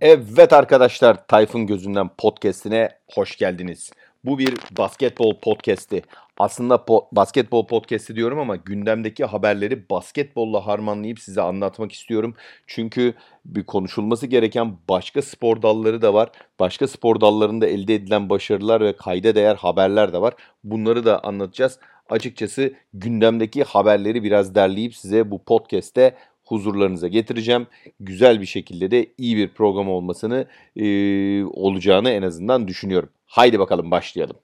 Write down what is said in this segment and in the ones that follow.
Evet arkadaşlar Tayfun Gözünden podcastine hoş geldiniz. Bu bir basketbol podcast'i. Aslında po- basketbol podcast'i diyorum ama gündemdeki haberleri basketbolla harmanlayıp size anlatmak istiyorum. Çünkü bir konuşulması gereken başka spor dalları da var. Başka spor dallarında elde edilen başarılar ve kayda değer haberler de var. Bunları da anlatacağız. Açıkçası gündemdeki haberleri biraz derleyip size bu podcast'te huzurlarınıza getireceğim. Güzel bir şekilde de iyi bir program olmasını e, olacağını en azından düşünüyorum. Haydi bakalım başlayalım.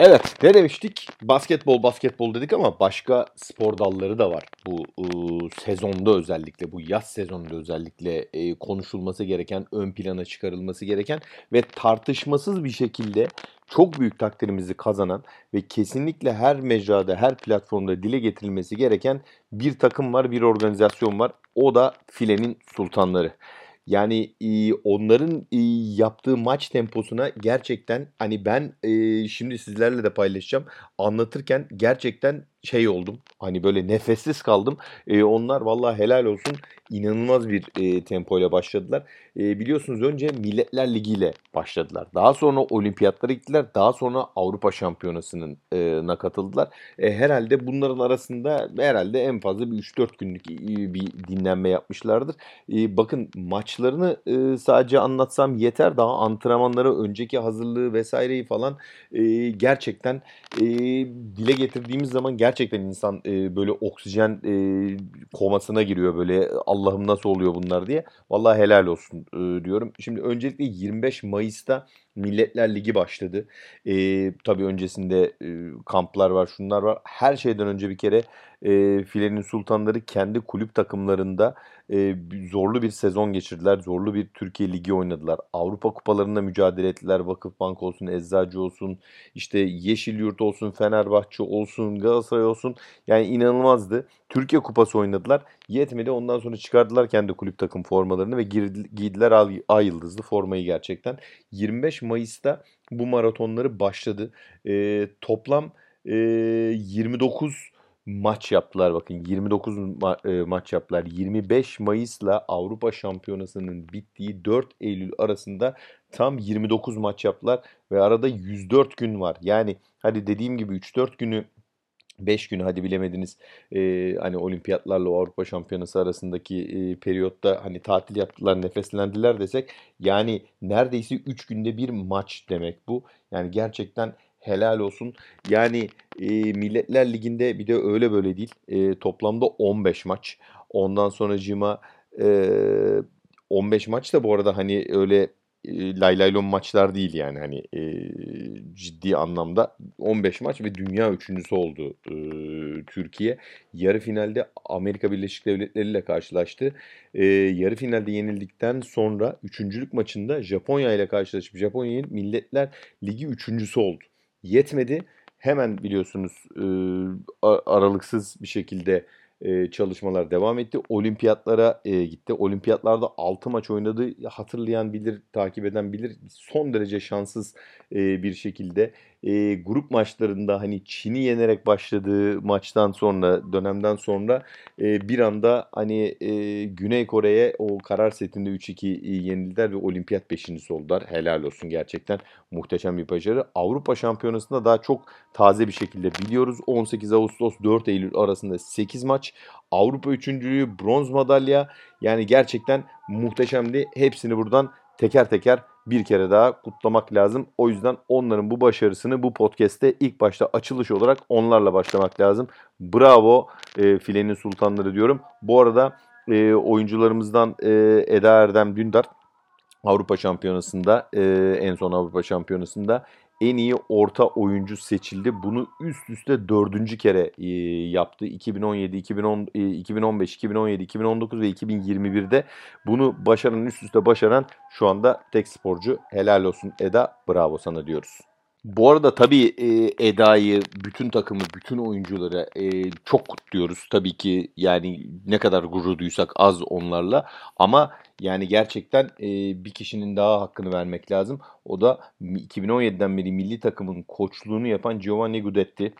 Evet ne demiştik? Basketbol basketbol dedik ama başka spor dalları da var. Bu e, sezonda özellikle bu yaz sezonunda özellikle e, konuşulması gereken, ön plana çıkarılması gereken ve tartışmasız bir şekilde çok büyük takdirimizi kazanan ve kesinlikle her mecrada, her platformda dile getirilmesi gereken bir takım var, bir organizasyon var. O da filenin sultanları. Yani e, onların e, yaptığı maç temposuna gerçekten hani ben e, şimdi sizlerle de paylaşacağım. Anlatırken gerçekten şey oldum. Hani böyle nefessiz kaldım. E, onlar vallahi helal olsun inanılmaz bir e, tempoyla başladılar. E, biliyorsunuz önce Milletler Ligi ile başladılar. Daha sonra olimpiyatlara gittiler. Daha sonra Avrupa Şampiyonası'nın e, na katıldılar. E, herhalde bunların arasında herhalde en fazla bir 3-4 günlük bir dinlenme yapmışlardır. E, bakın maçlarını e, sadece anlatsam yeter. Daha antrenmanları, önceki hazırlığı vesaireyi falan e, gerçekten e, dile getirdiğimiz zaman gerçekten insan e, böyle oksijen e, komasına giriyor böyle Allah'ım nasıl oluyor bunlar diye. Vallahi helal olsun e, diyorum. Şimdi öncelikle 25 Mayıs'ta Milletler Ligi başladı. E, tabii öncesinde e, kamplar var, şunlar var. Her şeyden önce bir kere e, Filenin Sultanları kendi kulüp takımlarında e, zorlu bir sezon geçirdiler. Zorlu bir Türkiye Ligi oynadılar. Avrupa kupalarında mücadele ettiler. Vakıfbank olsun, Eczacı olsun, işte Yeşilyurt olsun, Fenerbahçe olsun, Galatasaray olsun. Yani inanılmazdı. Türkiye Kupası oynadılar. Yetmedi. Ondan sonra çıkardılar kendi kulüp takım formalarını ve giydiler ay, ay yıldızlı formayı gerçekten. 25 Mayıs'ta bu maratonları başladı. E, toplam e, 29 maç yaptılar bakın 29 ma- e, maç yaptılar. 25 Mayıs'la Avrupa Şampiyonası'nın bittiği 4 Eylül arasında tam 29 maç yaptılar ve arada 104 gün var. Yani hadi dediğim gibi 3-4 günü 5 günü hadi bilemediniz e, hani olimpiyatlarla Avrupa Şampiyonası arasındaki e, periyotta hani tatil yaptılar nefeslendiler desek yani neredeyse 3 günde bir maç demek bu. Yani gerçekten helal olsun. Yani e, Milletler Ligi'nde bir de öyle böyle değil. E, toplamda 15 maç. Ondan sonra cima e, 15 maç da bu arada hani öyle e, lay laylon maçlar değil yani hani e, ciddi anlamda 15 maç ve dünya üçüncüsü oldu e, Türkiye. Yarı finalde Amerika Birleşik Devletleri ile karşılaştı. E, yarı finalde yenildikten sonra üçüncülük maçında Japonya ile karşılaşıp Japonya'nın Milletler Ligi üçüncüsü oldu. Yetmedi. Hemen biliyorsunuz e, aralıksız bir şekilde e, çalışmalar devam etti. Olimpiyatlara e, gitti. Olimpiyatlarda 6 maç oynadı. Hatırlayan bilir, takip eden bilir. Son derece şanssız bir şekilde e, grup maçlarında hani Çin'i yenerek başladığı maçtan sonra dönemden sonra e, bir anda hani e, Güney Kore'ye o karar setinde 3-2 yenildiler ve olimpiyat beşincisi oldular. Helal olsun gerçekten muhteşem bir başarı. Avrupa Şampiyonası'nda daha çok taze bir şekilde biliyoruz. 18 Ağustos 4 Eylül arasında 8 maç. Avrupa üçüncülüğü bronz madalya yani gerçekten muhteşemdi. Hepsini buradan teker teker bir kere daha kutlamak lazım. O yüzden onların bu başarısını bu podcast'te ilk başta açılış olarak onlarla başlamak lazım. Bravo e, filenin sultanları diyorum. Bu arada e, oyuncularımızdan e, Eda Erdem Dündar Avrupa Şampiyonası'nda e, en son Avrupa Şampiyonası'nda en iyi orta oyuncu seçildi. Bunu üst üste dördüncü kere e, yaptı. 2017, 2010, e, 2015, 2017, 2019 ve 2021'de bunu başaran üst üste başaran şu anda tek sporcu. Helal olsun Eda. Bravo sana diyoruz. Bu arada tabii e, Eda'yı, bütün takımı, bütün oyuncuları e, çok kutluyoruz. Tabii ki yani ne kadar gurur duysak az onlarla. Ama Yani gerçekten e, bir kişinin daha hakkını vermek lazım. O da 2017'den beri milli takımın koçluğunu yapan Giovanni Guidetti.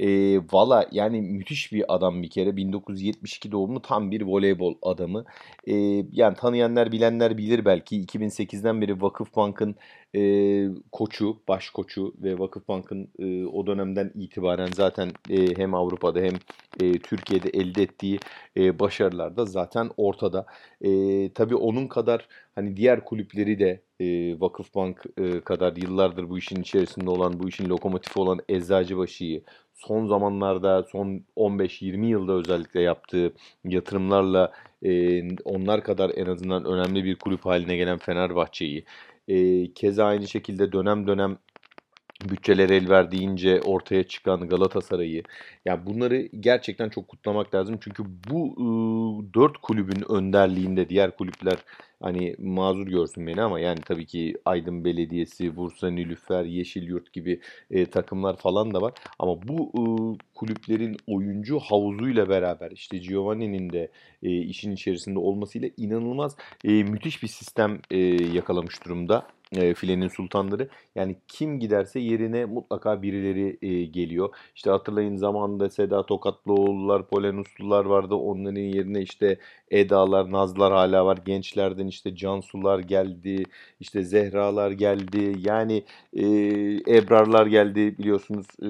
E, Valla yani müthiş bir adam bir kere. 1972 doğumlu tam bir voleybol adamı. E, yani tanıyanlar bilenler bilir belki. 2008'den beri Vakıfbank'ın e, koçu, baş koçu ve Vakıfbank'ın e, o dönemden itibaren zaten e, hem Avrupa'da hem e, Türkiye'de elde ettiği e, başarılar da zaten ortada. E, tabii onun kadar hani diğer kulüpleri de e, Vakıfbank e, kadar yıllardır bu işin içerisinde olan, bu işin lokomotifi olan Eczacıbaşı'yı son zamanlarda, son 15-20 yılda özellikle yaptığı yatırımlarla e, onlar kadar en azından önemli bir kulüp haline gelen Fenerbahçe'yi, e, keza aynı şekilde dönem dönem bütçeler el verdiğince ortaya çıkan Galatasaray'ı yani bunları gerçekten çok kutlamak lazım. Çünkü bu ıı, dört kulübün önderliğinde diğer kulüpler hani mazur görsün beni ama yani tabii ki Aydın Belediyesi, Bursa Nilüfer, Yeşilyurt gibi e, takımlar falan da var. Ama bu e, kulüplerin oyuncu havuzuyla beraber işte Giovanni'nin de e, işin içerisinde olmasıyla inanılmaz e, müthiş bir sistem e, yakalamış durumda e, filenin sultanları. Yani kim giderse yerine mutlaka birileri e, geliyor. İşte hatırlayın zamanında Seda Tokatlıoğullar, Polen Uslular vardı. Onların yerine işte Eda'lar, Nazlar hala var. Gençlerden işte Cansular geldi, işte Zehralar geldi. Yani e, Ebrarlar geldi biliyorsunuz. E,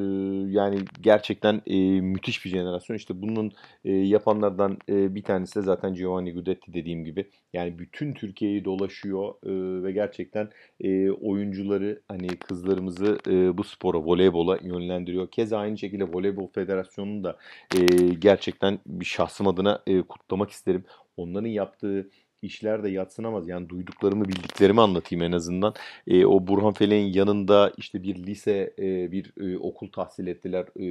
yani gerçekten e, müthiş bir jenerasyon. İşte bunun e, yapanlardan e, bir tanesi de zaten Giovanni Guidetti dediğim gibi. Yani bütün Türkiye'yi dolaşıyor e, ve gerçekten e, oyuncuları hani kızlarımızı e, bu spora, voleybola yönlendiriyor. Keza aynı şekilde Voleybol Federasyonu'nu da e, gerçekten bir şahsım adına e, kutlamak isterim. Onların yaptığı işler de yatsınamaz. Yani duyduklarımı, bildiklerimi anlatayım en azından. E, o Burhan Felek'in yanında işte bir lise, e, bir e, okul tahsil ettiler. E,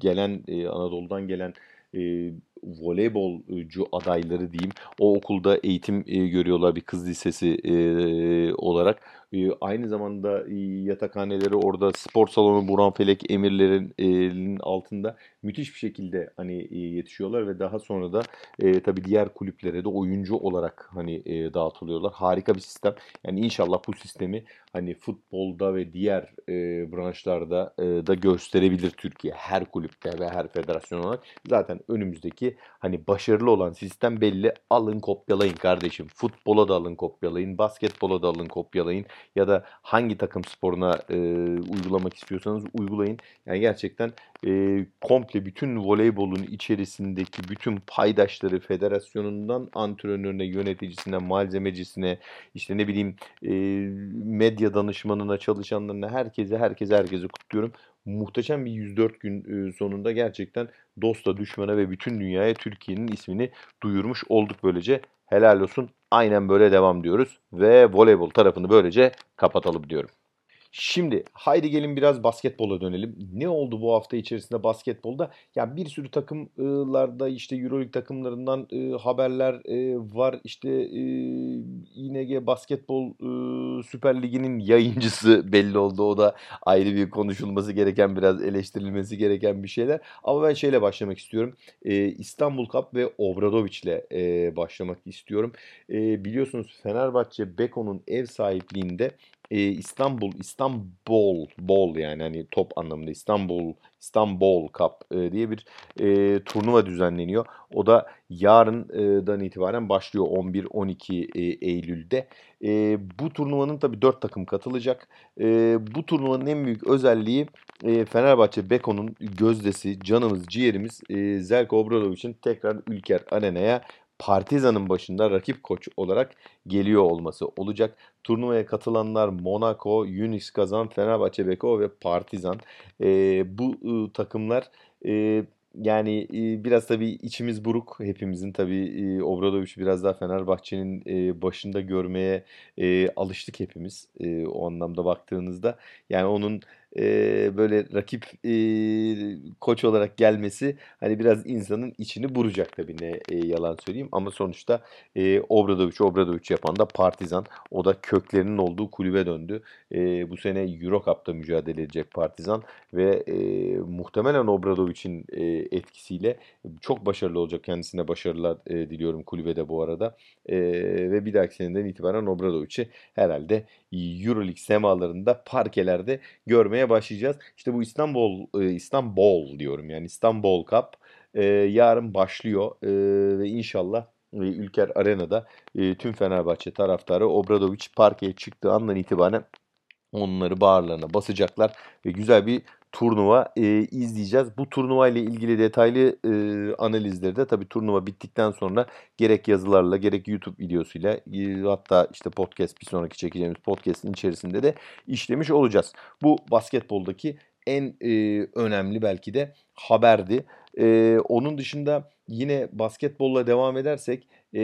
gelen, e, Anadolu'dan gelen e, voleybolcu adayları diyeyim. O okulda eğitim e, görüyorlar bir kız lisesi e, olarak. E, aynı zamanda e, yatakhaneleri orada spor salonu Burhan Felek emirlerin e, altında müthiş bir şekilde hani e, yetişiyorlar ve daha sonra da e, tabii diğer kulüplere de oyuncu olarak hani e, dağıtılıyorlar. Harika bir sistem. Yani inşallah bu sistemi hani futbolda ve diğer e, branşlarda e, da gösterebilir Türkiye. Her kulüpte ve her federasyon olarak. Zaten önümüzdeki hani başarılı olan sistem belli. Alın kopyalayın kardeşim. Futbola da alın kopyalayın. Basketbola da alın kopyalayın. Ya da hangi takım sporuna e, uygulamak istiyorsanız uygulayın. Yani gerçekten e, komple bütün voleybolun içerisindeki bütün paydaşları federasyonundan antrenörüne, yöneticisine, malzemecisine, işte ne bileyim e, medya danışmanına, çalışanlarına herkese herkese herkese kutluyorum. Muhteşem bir 104 gün sonunda gerçekten dosta, düşmana ve bütün dünyaya Türkiye'nin ismini duyurmuş olduk böylece. Helal olsun. Aynen böyle devam diyoruz ve voleybol tarafını böylece kapatalım diyorum. Şimdi haydi gelin biraz basketbola dönelim. Ne oldu bu hafta içerisinde basketbolda? Ya bir sürü takımlarda işte EuroLeague takımlarından e, haberler e, var. İşte e, Basketbol e, Süper Ligi'nin yayıncısı belli oldu. O da ayrı bir konuşulması gereken, biraz eleştirilmesi gereken bir şeyler. Ama ben şeyle başlamak istiyorum. İstanbul Cup ve Obradoviç ile e, başlamak istiyorum. Biliyorsunuz Fenerbahçe Beko'nun ev sahipliğinde e, İstanbul, İstanbul Bol yani hani top anlamında İstanbul, İstanbul Cup e, diye bir e, turnuva düzenleniyor. O da yarından itibaren başlıyor 11-12 e, Eylül'de. E, bu turnuvanın tabii 4 takım katılacak. E, bu turnuvanın en büyük özelliği e, Fenerbahçe Beko'nun gözdesi, canımız, ciğerimiz e, Zelko Obradoviç'in tekrar Ülker Arena'ya Partizan'ın başında rakip koç olarak geliyor olması olacak. Turnuvaya katılanlar Monaco, Unix Kazan, Fenerbahçe Beko ve Partizan. E, bu e, takımlar e, yani e, biraz tabii içimiz buruk hepimizin tabii e, Obradoviç biraz daha Fenerbahçe'nin e, başında görmeye e, alıştık hepimiz e, o anlamda baktığınızda. Yani onun e, böyle rakip e, koç olarak gelmesi hani biraz insanın içini buracak tabii ne e, yalan söyleyeyim. Ama sonuçta e, Obradovic, Obradovic yapan da Partizan. O da köklerinin olduğu kulübe döndü. E, bu sene Euro Cup'ta mücadele edecek Partizan ve e, muhtemelen Obradovic'in e, etkisiyle çok başarılı olacak. Kendisine başarılar e, diliyorum kulübede bu arada. E, ve bir dahaki seneden itibaren Obradovic'i herhalde Euroleague semalarında parkelerde görmeye başlayacağız. İşte bu İstanbul e, İstanbul diyorum yani İstanbul Cup e, yarın başlıyor e, ve inşallah Ülker Arena'da tüm Fenerbahçe taraftarı Obradovic parkeye çıktığı andan itibaren onları bağırlarına basacaklar ve güzel bir turnuva e, izleyeceğiz. Bu turnuva ile ilgili detaylı e, analizleri de tabii turnuva bittikten sonra gerek yazılarla gerek YouTube videosuyla e, hatta işte podcast bir sonraki çekeceğimiz podcast'in içerisinde de işlemiş olacağız. Bu basketboldaki en e, önemli belki de haberdi. E, onun dışında yine basketbolla devam edersek e,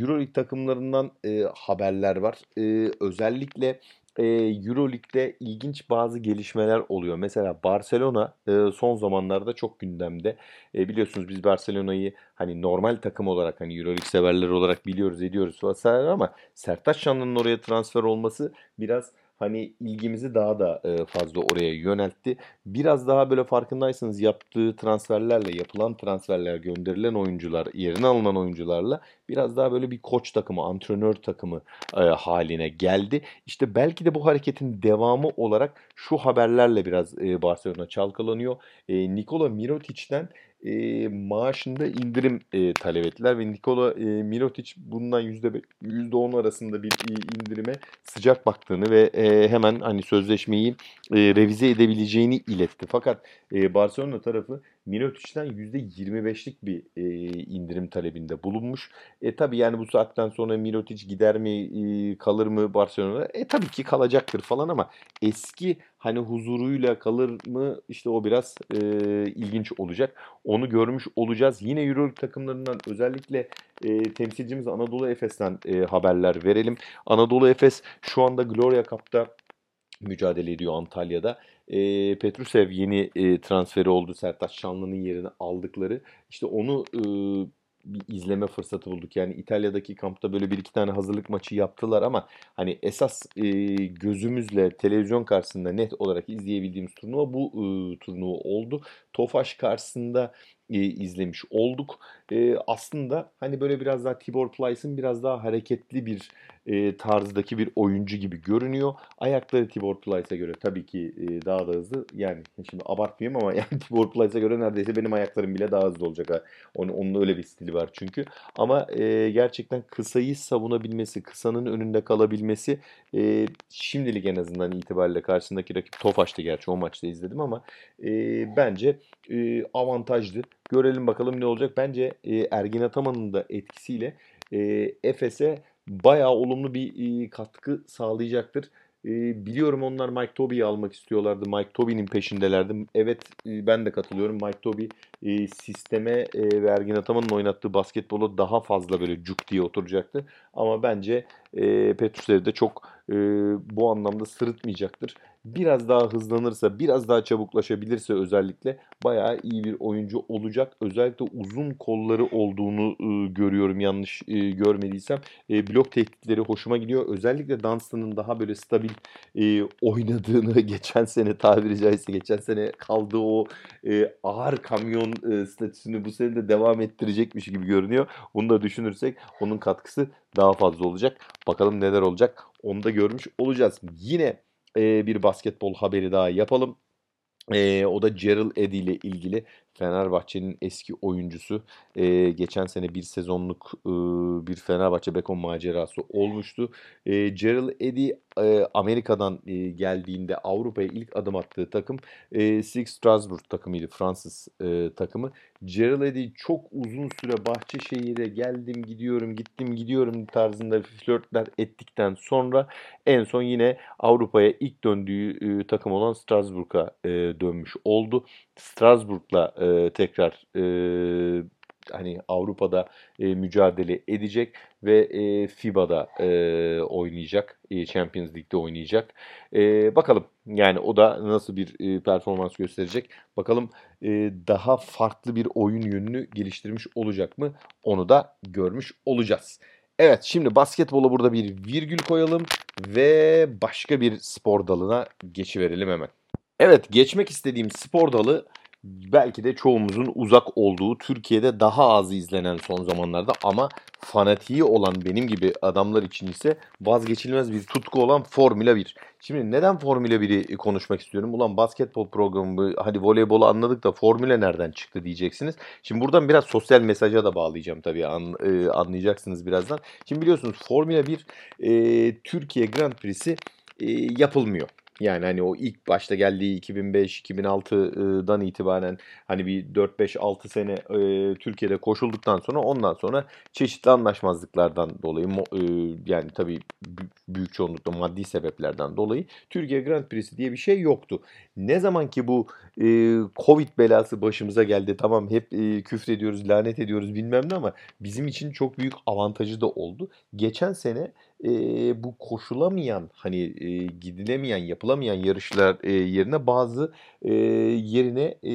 Euroleague takımlarından e, haberler var. E, özellikle e, Euroleague'de ilginç bazı gelişmeler oluyor. Mesela Barcelona son zamanlarda çok gündemde. Biliyorsunuz biz Barcelona'yı hani normal takım olarak hani Euroleague severler olarak biliyoruz ediyoruz vesaire ama Sertaç Şanlı'nın oraya transfer olması biraz hani ilgimizi daha da e, fazla oraya yöneltti. Biraz daha böyle farkındaysanız yaptığı transferlerle, yapılan transferler, gönderilen oyuncular, yerine alınan oyuncularla biraz daha böyle bir koç takımı, antrenör takımı e, haline geldi. İşte belki de bu hareketin devamı olarak şu haberlerle biraz e, Barcelona çalkalanıyor. E, Nikola Mirotic'den e, maaşında indirim e, talep ettiler ve Nikola e, Mirotic bundan %5, %10 arasında bir e, indirime sıcak baktığını ve e, hemen hani sözleşmeyi e, revize edebileceğini iletti. Fakat e, Barcelona tarafı Mirotic'den %25'lik bir e, indirim talebinde bulunmuş. E tabi yani bu saatten sonra Mirotic gider mi e, kalır mı Barcelona'da? E tabii ki kalacaktır falan ama eski hani huzuruyla kalır mı işte o biraz e, ilginç olacak. Onu görmüş olacağız. Yine Euroleague takımlarından özellikle e, temsilcimiz Anadolu Efes'ten e, haberler verelim. Anadolu Efes şu anda Gloria Cup'ta mücadele ediyor Antalya'da. E, Petrusev yeni e, transferi oldu. Sertaç Şanlı'nın yerini aldıkları. İşte onu e, bir izleme fırsatı bulduk. Yani İtalya'daki kampta böyle bir iki tane hazırlık maçı yaptılar ama hani esas e, gözümüzle televizyon karşısında net olarak izleyebildiğimiz turnuva bu e, turnuva oldu. Tofaş karşısında e, izlemiş olduk. E, aslında hani böyle biraz daha Tibor Plyce'ın biraz daha hareketli bir e, tarzdaki bir oyuncu gibi görünüyor. Ayakları Tibor Plyce'a göre tabii ki e, daha da hızlı. Yani şimdi abartmayayım ama yani Tibor Plyce'a göre neredeyse benim ayaklarım bile daha hızlı olacak. Ha. Onun, onun öyle bir stili var çünkü. Ama e, gerçekten kısayı savunabilmesi, kısanın önünde kalabilmesi e, şimdilik en azından itibariyle karşısındaki rakip Tofaş'tı gerçi o maçta izledim ama e, bence e, avantajlı. Görelim bakalım ne olacak. Bence e, Ergin Ataman'ın da etkisiyle e, Efes'e bayağı olumlu bir e, katkı sağlayacaktır. E, biliyorum onlar Mike Toby'yi almak istiyorlardı. Mike Toby'nin peşindelerdi. Evet e, ben de katılıyorum. Mike Toby e, sisteme e, ve Ergin Ataman'ın oynattığı basketbolu daha fazla böyle cuk diye oturacaktı. Ama bence e, Petrusev'i de çok e, bu anlamda sırıtmayacaktır biraz daha hızlanırsa, biraz daha çabuklaşabilirse özellikle bayağı iyi bir oyuncu olacak. Özellikle uzun kolları olduğunu e, görüyorum yanlış e, görmediysem. E, blok tehditleri hoşuma gidiyor. Özellikle Dunstan'ın daha böyle stabil e, oynadığını geçen sene tabiri caizse geçen sene kaldığı o e, ağır kamyon e, statüsünü bu sene de devam ettirecekmiş gibi görünüyor. Bunu da düşünürsek onun katkısı daha fazla olacak. Bakalım neler olacak. Onu da görmüş olacağız. Yine bir basketbol haberi daha yapalım. E, o da Gerald Eddy ile ilgili Fenerbahçe'nin eski oyuncusu. E, geçen sene bir sezonluk e, bir Fenerbahçe Bekon macerası olmuştu. E, Gerald Eddy e, Amerika'dan e, geldiğinde Avrupa'ya ilk adım attığı takım e, Six Strasbourg takımıydı. Fransız e, takımı. Gerald Eddy çok uzun süre Bahçeşehir'e geldim gidiyorum gittim gidiyorum tarzında flörtler ettikten sonra en son yine Avrupa'ya ilk döndüğü e, takım olan Strasbourg'a e, dönmüş oldu. Strasbourg'la e, tekrar e, hani Avrupa'da e, mücadele edecek. ve e, FIBA'da e, oynayacak. E, Champions League'de oynayacak. E, bakalım yani o da nasıl bir e, performans gösterecek. Bakalım e, daha farklı bir oyun yönünü geliştirmiş olacak mı? Onu da görmüş olacağız. Evet şimdi basketbola burada bir virgül koyalım ve başka bir spor dalına geçiverelim hemen. Evet geçmek istediğim spor dalı belki de çoğumuzun uzak olduğu Türkiye'de daha az izlenen son zamanlarda ama fanatiği olan benim gibi adamlar için ise vazgeçilmez bir tutku olan Formula 1. Şimdi neden Formula 1'i konuşmak istiyorum? Ulan basketbol programı, hadi voleybolu anladık da Formula nereden çıktı diyeceksiniz. Şimdi buradan biraz sosyal mesaja da bağlayacağım tabii an, e, anlayacaksınız birazdan. Şimdi biliyorsunuz Formula 1 e, Türkiye Grand Prix'si e, yapılmıyor. Yani hani o ilk başta geldiği 2005-2006'dan itibaren hani bir 4-5-6 sene e, Türkiye'de koşulduktan sonra ondan sonra çeşitli anlaşmazlıklardan dolayı e, yani tabii büyük çoğunlukla maddi sebeplerden dolayı Türkiye Grand Prix'si diye bir şey yoktu. Ne zaman ki bu e, Covid belası başımıza geldi tamam hep e, küfrediyoruz, lanet ediyoruz bilmem ne ama bizim için çok büyük avantajı da oldu. Geçen sene e, bu koşulamayan hani e, gidilemeyen yapılamayan yarışlar e, yerine bazı e, yerine e,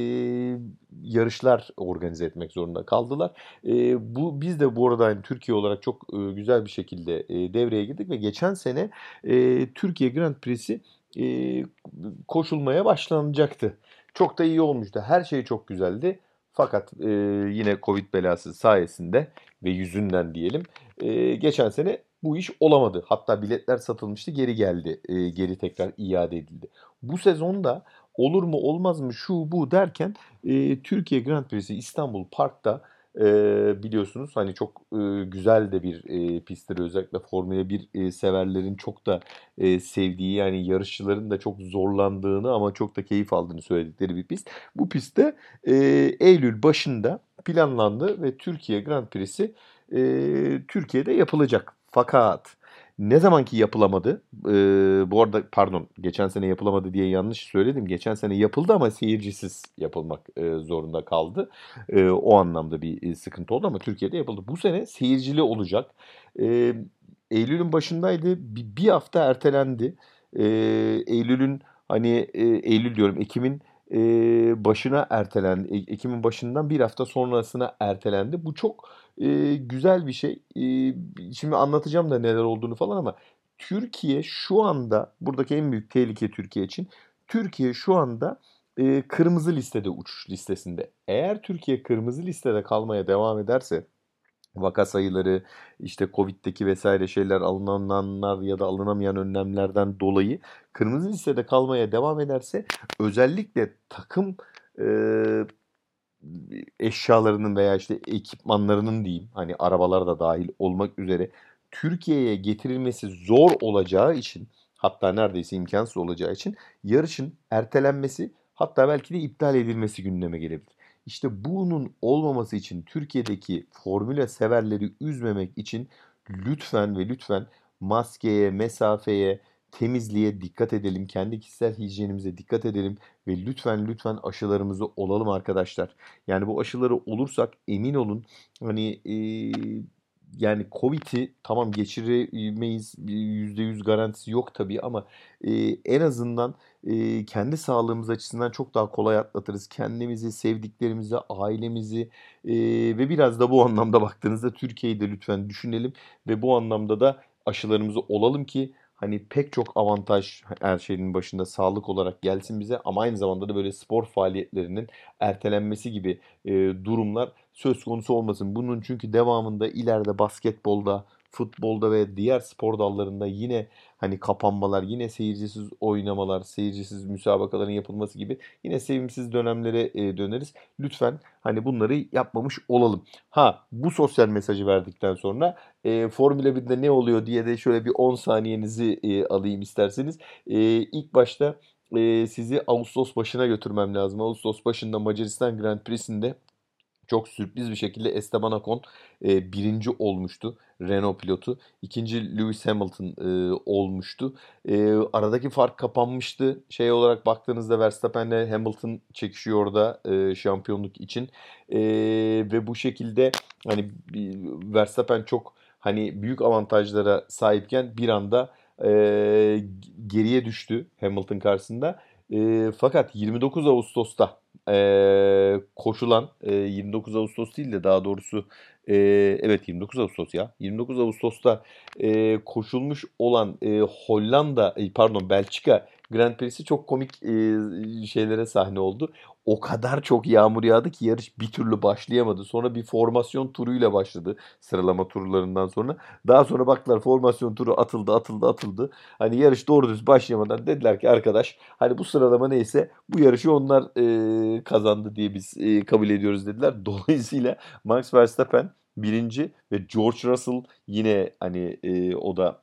yarışlar organize etmek zorunda kaldılar. E, bu biz de bu arada yani Türkiye olarak çok e, güzel bir şekilde e, devreye girdik ve geçen sene e, Türkiye Grand Prix'si e, koşulmaya başlanacaktı. Çok da iyi olmuştu. Her şey çok güzeldi. Fakat e, yine Covid belası sayesinde ve yüzünden diyelim e, geçen sene bu iş olamadı. Hatta biletler satılmıştı geri geldi. E, geri tekrar iade edildi. Bu sezonda olur mu olmaz mı şu bu derken e, Türkiye Grand Prix'si İstanbul Park'ta e, biliyorsunuz hani çok e, güzel de bir e, pisttir özellikle Formula 1 e, severlerin çok da e, sevdiği yani yarışçıların da çok zorlandığını ama çok da keyif aldığını söyledikleri bir pist. Bu pistte e, Eylül başında planlandı ve Türkiye Grand Prix'si e, Türkiye'de yapılacak. Fakat ne zamanki yapılamadı, e, bu arada pardon geçen sene yapılamadı diye yanlış söyledim. Geçen sene yapıldı ama seyircisiz yapılmak e, zorunda kaldı. E, o anlamda bir e, sıkıntı oldu ama Türkiye'de yapıldı. Bu sene seyircili olacak. E, Eylül'ün başındaydı. Bir, bir hafta ertelendi. E, Eylül'ün hani e, Eylül diyorum Ekim'in e, başına ertelendi. Ekim'in başından bir hafta sonrasına ertelendi. Bu çok e, güzel bir şey. E, şimdi anlatacağım da neler olduğunu falan ama Türkiye şu anda buradaki en büyük tehlike Türkiye için. Türkiye şu anda e, kırmızı listede uçuş listesinde. Eğer Türkiye kırmızı listede kalmaya devam ederse vaka sayıları işte Covid'deki vesaire şeyler alınanlar ya da alınamayan önlemlerden dolayı kırmızı listede kalmaya devam ederse özellikle takım e, eşyalarının veya işte ekipmanlarının diyeyim hani arabalar da dahil olmak üzere Türkiye'ye getirilmesi zor olacağı için hatta neredeyse imkansız olacağı için yarışın ertelenmesi hatta belki de iptal edilmesi gündeme gelebilir. İşte bunun olmaması için Türkiye'deki formüle severleri üzmemek için lütfen ve lütfen maskeye, mesafeye, temizliğe dikkat edelim. Kendi kişisel hijyenimize dikkat edelim ve lütfen lütfen aşılarımızı olalım arkadaşlar. Yani bu aşıları olursak emin olun hani e, yani Covid'i tamam geçiremeyiz %100 garantisi yok tabii ama e, en azından e, kendi sağlığımız açısından çok daha kolay atlatırız. Kendimizi, sevdiklerimizi, ailemizi e, ve biraz da bu anlamda baktığınızda Türkiye'yi de lütfen düşünelim ve bu anlamda da aşılarımızı olalım ki hani pek çok avantaj her şeyin başında sağlık olarak gelsin bize ama aynı zamanda da böyle spor faaliyetlerinin ertelenmesi gibi e, durumlar söz konusu olmasın. Bunun çünkü devamında ileride basketbolda, futbolda ve diğer spor dallarında yine hani kapanmalar, yine seyircisiz oynamalar, seyircisiz müsabakaların yapılması gibi yine sevimsiz dönemlere döneriz. Lütfen hani bunları yapmamış olalım. Ha bu sosyal mesajı verdikten sonra e, Formula 1'de ne oluyor diye de şöyle bir 10 saniyenizi e, alayım isterseniz. E, ilk başta sizi Ağustos başına götürmem lazım. Ağustos başında Macaristan Grand Prix'sinde çok sürpriz bir şekilde Esteban Ocon e, birinci olmuştu. Renault pilotu. İkinci Lewis Hamilton e, olmuştu. E, aradaki fark kapanmıştı. Şey olarak baktığınızda Verstappen'le Hamilton çekişiyor orada e, şampiyonluk için. E, ve bu şekilde hani Verstappen çok hani büyük avantajlara sahipken bir anda e, geriye düştü Hamilton karşısında. E, fakat 29 Ağustos'ta e, koşulan e, 29 Ağustos değil de daha doğrusu e, evet 29 Ağustos ya. 29 Ağustos'ta e, koşulmuş olan e, Hollanda pardon Belçika Grand Prix'si çok komik e, şeylere sahne oldu. O kadar çok yağmur yağdı ki yarış bir türlü başlayamadı. Sonra bir formasyon turuyla başladı sıralama turlarından sonra. Daha sonra baktılar formasyon turu atıldı atıldı atıldı. Hani yarış doğru düz başlayamadan dediler ki arkadaş hani bu sıralama neyse bu yarışı onlar e, kazandı diye biz e, kabul ediyoruz dediler. Dolayısıyla Max Verstappen birinci ve George Russell yine hani e, o da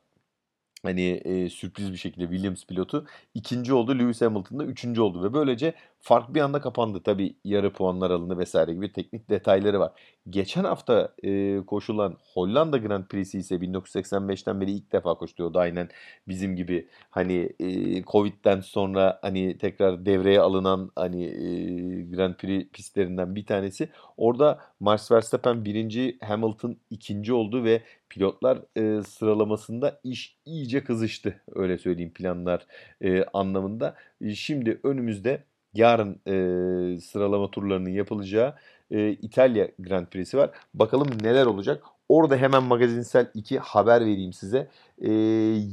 hani e, sürpriz bir şekilde Williams pilotu ikinci oldu. Lewis Hamilton da üçüncü oldu ve böylece fark bir anda kapandı. Tabi yarı puanlar alındı vesaire gibi teknik detayları var. Geçen hafta e, koşulan Hollanda Grand Prix'si ise 1985'ten beri ilk defa koşturuyordu. Aynen bizim gibi hani e, Covid'den sonra hani tekrar devreye alınan hani e, Grand Prix pistlerinden bir tanesi. Orada Max Verstappen birinci, Hamilton ikinci oldu ve pilotlar e, sıralamasında iş iyice kızıştı. Öyle söyleyeyim planlar e, anlamında. E, şimdi önümüzde yarın e, sıralama turlarının yapılacağı e, İtalya Grand Prix'si var. Bakalım neler olacak. Orada hemen magazinsel iki haber vereyim size. E,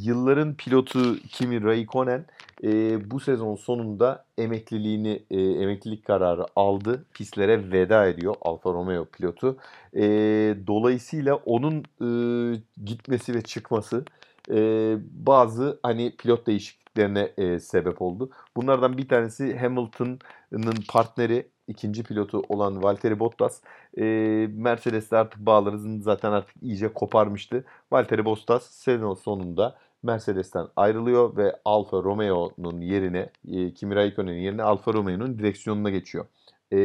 yılların pilotu Kimi Raikkonen e, bu sezon sonunda emekliliğini e, emeklilik kararı aldı. Pistlere veda ediyor Alfa Romeo pilotu. E, dolayısıyla onun e, gitmesi ve çıkması e, bazı hani pilot değişikliklerine e, sebep oldu. Bunlardan bir tanesi Hamilton'ın partneri ikinci pilotu olan Valtteri Bottas e, Mercedes'te artık bağlarını zaten artık iyice koparmıştı. Valtteri Bottas sezon sonunda Mercedes'ten ayrılıyor ve Alfa Romeo'nun yerine e, Kimi Raikkonen'in yerine Alfa Romeo'nun direksiyonuna geçiyor. E,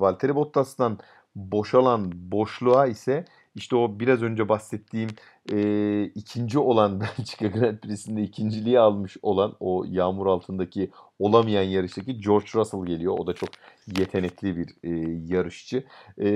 Valtteri Bottas'tan boşalan boşluğa ise işte o biraz önce bahsettiğim e, ikinci olan Belçika Grand Prix'sinde ikinciliği almış olan o yağmur altındaki olamayan yarıştaki George Russell geliyor. O da çok yetenekli bir e, yarışçı. E,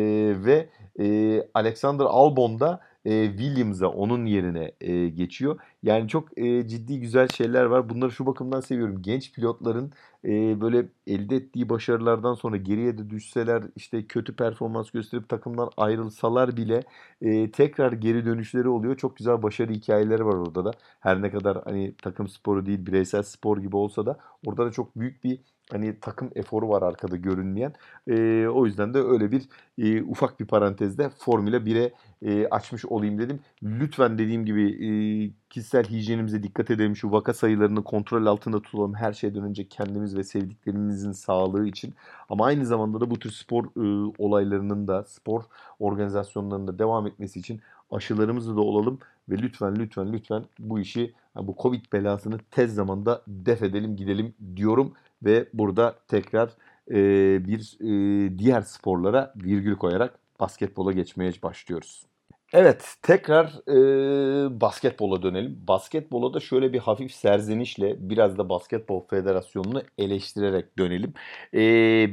ve e, Alexander Albon da e, Williams'a onun yerine e, geçiyor. Yani çok e, ciddi güzel şeyler var. Bunları şu bakımdan seviyorum. Genç pilotların e, böyle elde ettiği başarılardan sonra geriye de düşseler işte kötü performans gösterip takımdan ayrılsalar bile e, tekrar geri dönüşleri oluyor. Çok güzel başarı hikayeleri var orada da. Her ne kadar hani takım sporu değil bireysel spor gibi olsa da orada da çok büyük bir hani takım eforu var arkada görünmeyen. E, o yüzden de öyle bir e, ufak bir parantezde Formula 1'e e, açmış olayım dedim. Lütfen dediğim gibi e, kişisel hijyenimize dikkat edelim. Şu vaka sayılarını kontrol altında tutalım. Her şeyden önce kendimiz ve sevdiklerimizin sağlığı için. Ama aynı zamanda da bu tür spor e, olaylarının da spor organizasyonlarının da devam etmesi için aşılarımızı da olalım ve lütfen lütfen lütfen bu işi bu Covid belasını tez zamanda def edelim gidelim diyorum ve burada tekrar e, bir e, diğer sporlara virgül koyarak basketbola geçmeye başlıyoruz. Evet, tekrar e, basketbola dönelim. Basketbola da şöyle bir hafif serzenişle biraz da Basketbol Federasyonu'nu eleştirerek dönelim. E,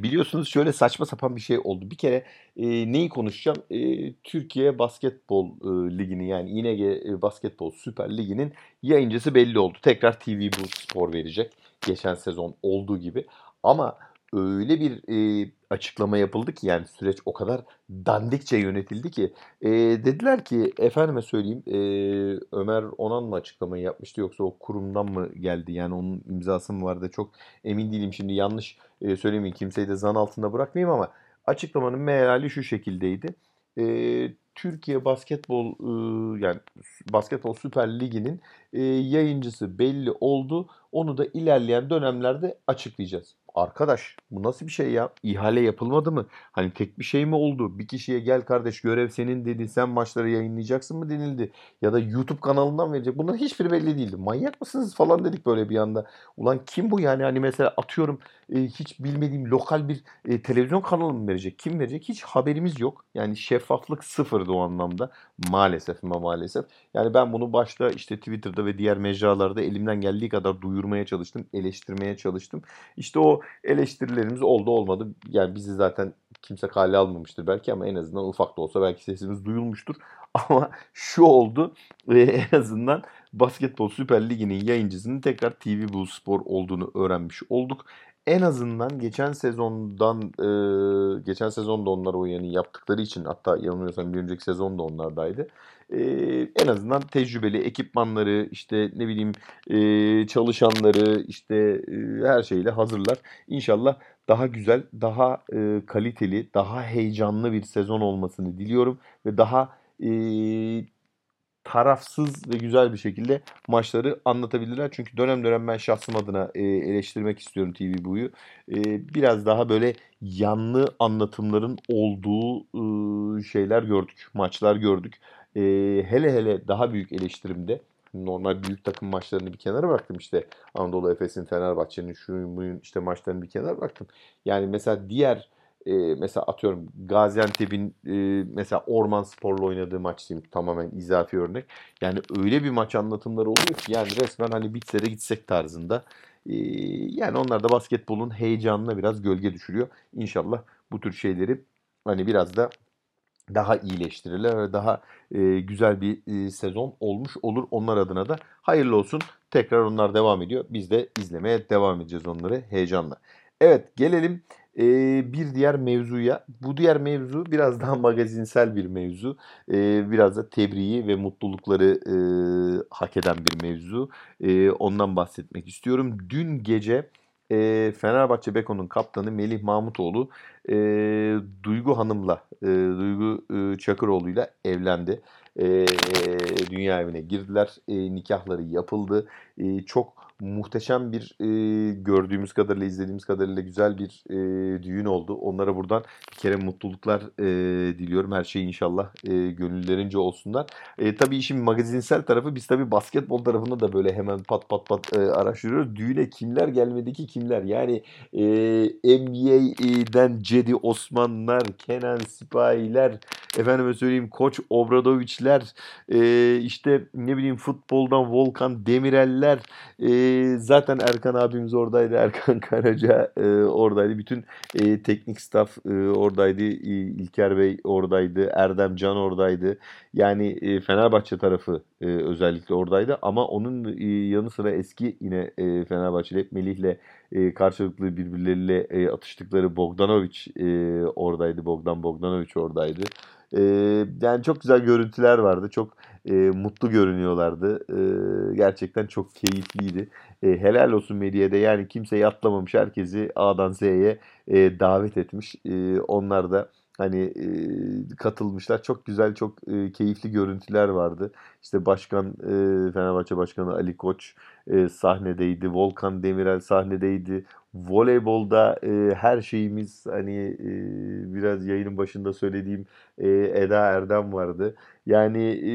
biliyorsunuz şöyle saçma sapan bir şey oldu. Bir kere e, neyi konuşacağım? E, Türkiye Basketbol e, Ligi'ni yani İNG Basketbol Süper Ligi'nin yayıncısı belli oldu. Tekrar TV Bu Spor verecek. Geçen sezon olduğu gibi. Ama öyle bir e, açıklama yapıldı ki yani süreç o kadar dandikçe yönetildi ki e, dediler ki efendime söyleyeyim e, Ömer Onan mı açıklamayı yapmıştı yoksa o kurumdan mı geldi yani onun imzası mı vardı çok emin değilim şimdi yanlış e, söylemeyeyim kimseyi de zan altında bırakmayayım ama açıklamanın meali şu şekildeydi. E, Türkiye Basketbol e, yani Basketbol Süper Ligi'nin e, yayıncısı belli oldu. Onu da ilerleyen dönemlerde açıklayacağız. Arkadaş bu nasıl bir şey ya? İhale yapılmadı mı? Hani tek bir şey mi oldu? Bir kişiye gel kardeş görev senin dedi. Sen maçları yayınlayacaksın mı denildi. Ya da YouTube kanalından verecek. Bunların hiçbiri belli değildi. Manyak mısınız falan dedik böyle bir anda. Ulan kim bu yani? Hani mesela atıyorum e, hiç bilmediğim lokal bir e, televizyon kanalı mı verecek? Kim verecek? Hiç haberimiz yok. Yani şeffaflık sıfırdı o anlamda. Maalesef ama maalesef. Yani ben bunu başta işte Twitter'da ve diğer mecralarda elimden geldiği kadar duyurmaya konuşturmaya çalıştım, eleştirmeye çalıştım. İşte o eleştirilerimiz oldu olmadı. Yani bizi zaten kimse kale almamıştır belki ama en azından ufak da olsa belki sesimiz duyulmuştur. Ama şu oldu ve en azından Basketbol Süper Ligi'nin yayıncısının tekrar TV Blue Spor olduğunu öğrenmiş olduk. En azından geçen sezondan e, geçen sezonda onlar o yayını yaptıkları için hatta yanılmıyorsam bir önceki sezon da onlardaydı. E, en azından tecrübeli ekipmanları işte ne bileyim e, çalışanları işte e, her şeyle hazırlar. İnşallah daha güzel, daha e, kaliteli, daha heyecanlı bir sezon olmasını diliyorum ve daha e, tarafsız ve güzel bir şekilde maçları anlatabilirler. Çünkü dönem dönem ben şahsım adına e, eleştirmek istiyorum TV Bu'yu. E, biraz daha böyle yanlı anlatımların olduğu e, şeyler gördük, maçlar gördük. E, hele hele daha büyük eleştirimde normal büyük takım maçlarını bir kenara bıraktım işte Anadolu Efes'in, Fenerbahçe'nin, şunun bunun işte maçlarını bir kenara bıraktım. Yani mesela diğer e, mesela atıyorum Gaziantep'in e, mesela Orman Spor'la oynadığı maç diyeyim tamamen izafi örnek. Yani öyle bir maç anlatımları oluyor ki yani resmen hani bitse gitsek tarzında. E, yani onlar da basketbolun heyecanına biraz gölge düşürüyor. İnşallah bu tür şeyleri hani biraz da daha iyileştirirler ve daha e, güzel bir e, sezon olmuş olur onlar adına da. Hayırlı olsun. Tekrar onlar devam ediyor. Biz de izlemeye devam edeceğiz onları heyecanla. Evet gelelim ee, bir diğer mevzuya. Bu diğer mevzu biraz daha magazinsel bir mevzu. Ee, biraz da tebriği ve mutlulukları e, hak eden bir mevzu. Ee, ondan bahsetmek istiyorum. Dün gece e, Fenerbahçe Beko'nun kaptanı Melih Mahmutoğlu e, Duygu Hanım'la, e, Duygu e, Çakıroğlu'yla evlendi. E, dünya evine girdiler. E, nikahları yapıldı. E, çok muhteşem bir e, gördüğümüz kadarıyla izlediğimiz kadarıyla güzel bir e, düğün oldu. Onlara buradan bir kere mutluluklar e, diliyorum. Her şey inşallah e, gönüllerince olsunlar. E, tabii işin magazinsel tarafı biz tabii basketbol tarafında da böyle hemen pat pat pat e, araştırıyoruz. Düğüne kimler gelmedi ki kimler? Yani e, NBA'den Cedi Osmanlar, Kenan Sipahiler, efendime söyleyeyim Koç Obradoviçler, e, işte ne bileyim futboldan Volkan Demireller, e, zaten Erkan abimiz oradaydı. Erkan Karaca e, oradaydı. Bütün e, teknik staff e, oradaydı. İlker Bey oradaydı. Erdem Can oradaydı. Yani e, Fenerbahçe tarafı e, özellikle oradaydı. Ama onun e, yanı sıra eski yine e, Fenerbahçeli Melih'le e, karşılıklı birbirleriyle e, atıştıkları Bogdanovic e, oradaydı. Bogdan Bogdanovic oradaydı. E, yani çok güzel görüntüler vardı. Çok e, mutlu görünüyorlardı. E, gerçekten çok keyifliydi. E, helal olsun medyada yani kimseyi atlamamış. Herkesi A'dan Z'ye e, davet etmiş. E, onlar da hani e, katılmışlar. Çok güzel, çok e, keyifli görüntüler vardı. İşte başkan e, Fenerbahçe Başkanı Ali Koç e, sahnedeydi. Volkan Demirel sahnedeydi. Voleybolda e, her şeyimiz hani e, biraz yayının başında söylediğim e, Eda Erdem vardı. Yani e,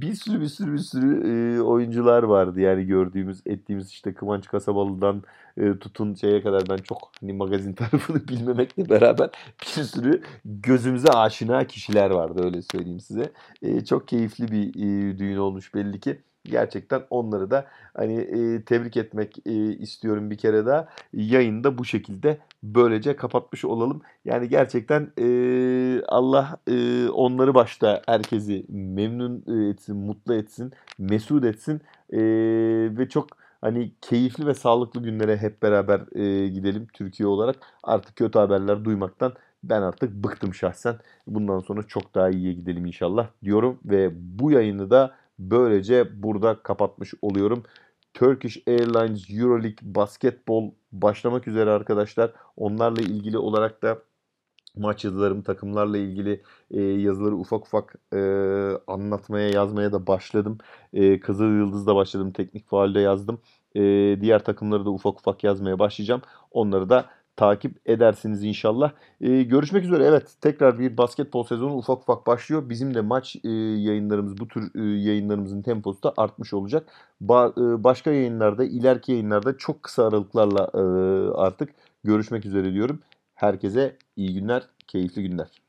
bir sürü bir sürü bir sürü e, oyuncular vardı. Yani gördüğümüz, ettiğimiz işte Kıvanç Kasabalı'dan e, tutun şeye kadar ben çok hani magazin tarafını bilmemekle beraber bir sürü gözümüze aşina kişiler vardı öyle söyleyeyim size. E, çok keyifli bir e, düğün olmuş belli ki gerçekten onları da hani e, tebrik etmek e, istiyorum bir kere daha. Yayında bu şekilde böylece kapatmış olalım. Yani gerçekten e, Allah e, onları başta herkesi memnun etsin, mutlu etsin, mesut etsin e, ve çok hani keyifli ve sağlıklı günlere hep beraber e, gidelim Türkiye olarak. Artık kötü haberler duymaktan ben artık bıktım şahsen. Bundan sonra çok daha iyiye gidelim inşallah diyorum ve bu yayını da Böylece burada kapatmış oluyorum. Turkish Airlines Euroleague basketbol başlamak üzere arkadaşlar. Onlarla ilgili olarak da maç yazılarım, takımlarla ilgili e, yazıları ufak ufak e, anlatmaya, yazmaya da başladım. E, Kızıl Yıldız'da başladım, teknik faalde yazdım. E, diğer takımları da ufak ufak yazmaya başlayacağım. Onları da takip edersiniz inşallah. Ee, görüşmek üzere. Evet tekrar bir basketbol sezonu ufak ufak başlıyor. Bizim de maç e, yayınlarımız bu tür e, yayınlarımızın temposu da artmış olacak. Ba- e, başka yayınlarda ileriki yayınlarda çok kısa aralıklarla e, artık görüşmek üzere diyorum. Herkese iyi günler, keyifli günler.